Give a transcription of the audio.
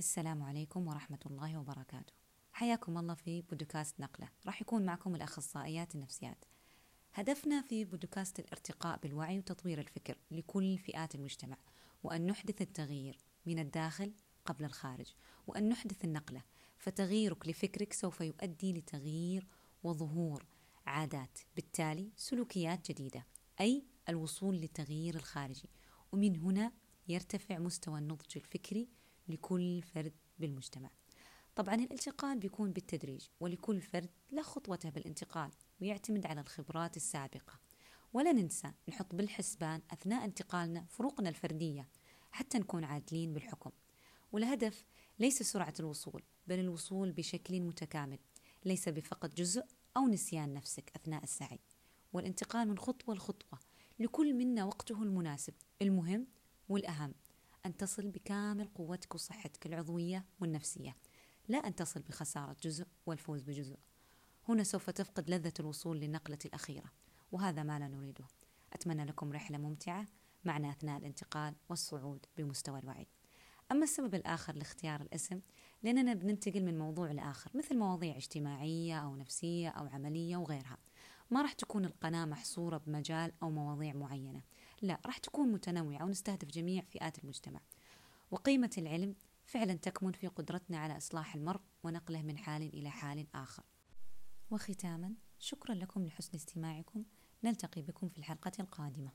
السلام عليكم ورحمة الله وبركاته. حياكم الله في بودكاست نقلة. راح يكون معكم الأخصائيات النفسيات. هدفنا في بودكاست الارتقاء بالوعي وتطوير الفكر لكل فئات المجتمع وأن نحدث التغيير من الداخل قبل الخارج وأن نحدث النقلة. فتغييرك لفكرك سوف يؤدي لتغيير وظهور عادات بالتالي سلوكيات جديدة أي الوصول للتغيير الخارجي. ومن هنا يرتفع مستوى النضج الفكري لكل فرد بالمجتمع. طبعا الانتقال بيكون بالتدريج ولكل فرد له خطوته بالانتقال ويعتمد على الخبرات السابقة. ولا ننسى نحط بالحسبان أثناء انتقالنا فروقنا الفردية حتى نكون عادلين بالحكم. والهدف ليس سرعة الوصول بل الوصول بشكل متكامل ليس بفقد جزء أو نسيان نفسك أثناء السعي. والانتقال من خطوة لخطوة لكل منا وقته المناسب المهم والأهم. أن تصل بكامل قوتك وصحتك العضوية والنفسية. لا أن تصل بخسارة جزء والفوز بجزء. هنا سوف تفقد لذة الوصول للنقلة الأخيرة وهذا ما لا نريده. أتمنى لكم رحلة ممتعة معنا أثناء الانتقال والصعود بمستوى الوعي. أما السبب الآخر لاختيار الاسم لأننا بننتقل من موضوع لآخر مثل مواضيع اجتماعية أو نفسية أو عملية وغيرها. ما راح تكون القناة محصورة بمجال أو مواضيع معينة. لا راح تكون متنوعة ونستهدف جميع فئات المجتمع. وقيمة العلم فعلا تكمن في قدرتنا على إصلاح المرء ونقله من حال إلى حال آخر. وختاما شكرا لكم لحسن استماعكم. نلتقي بكم في الحلقة القادمة.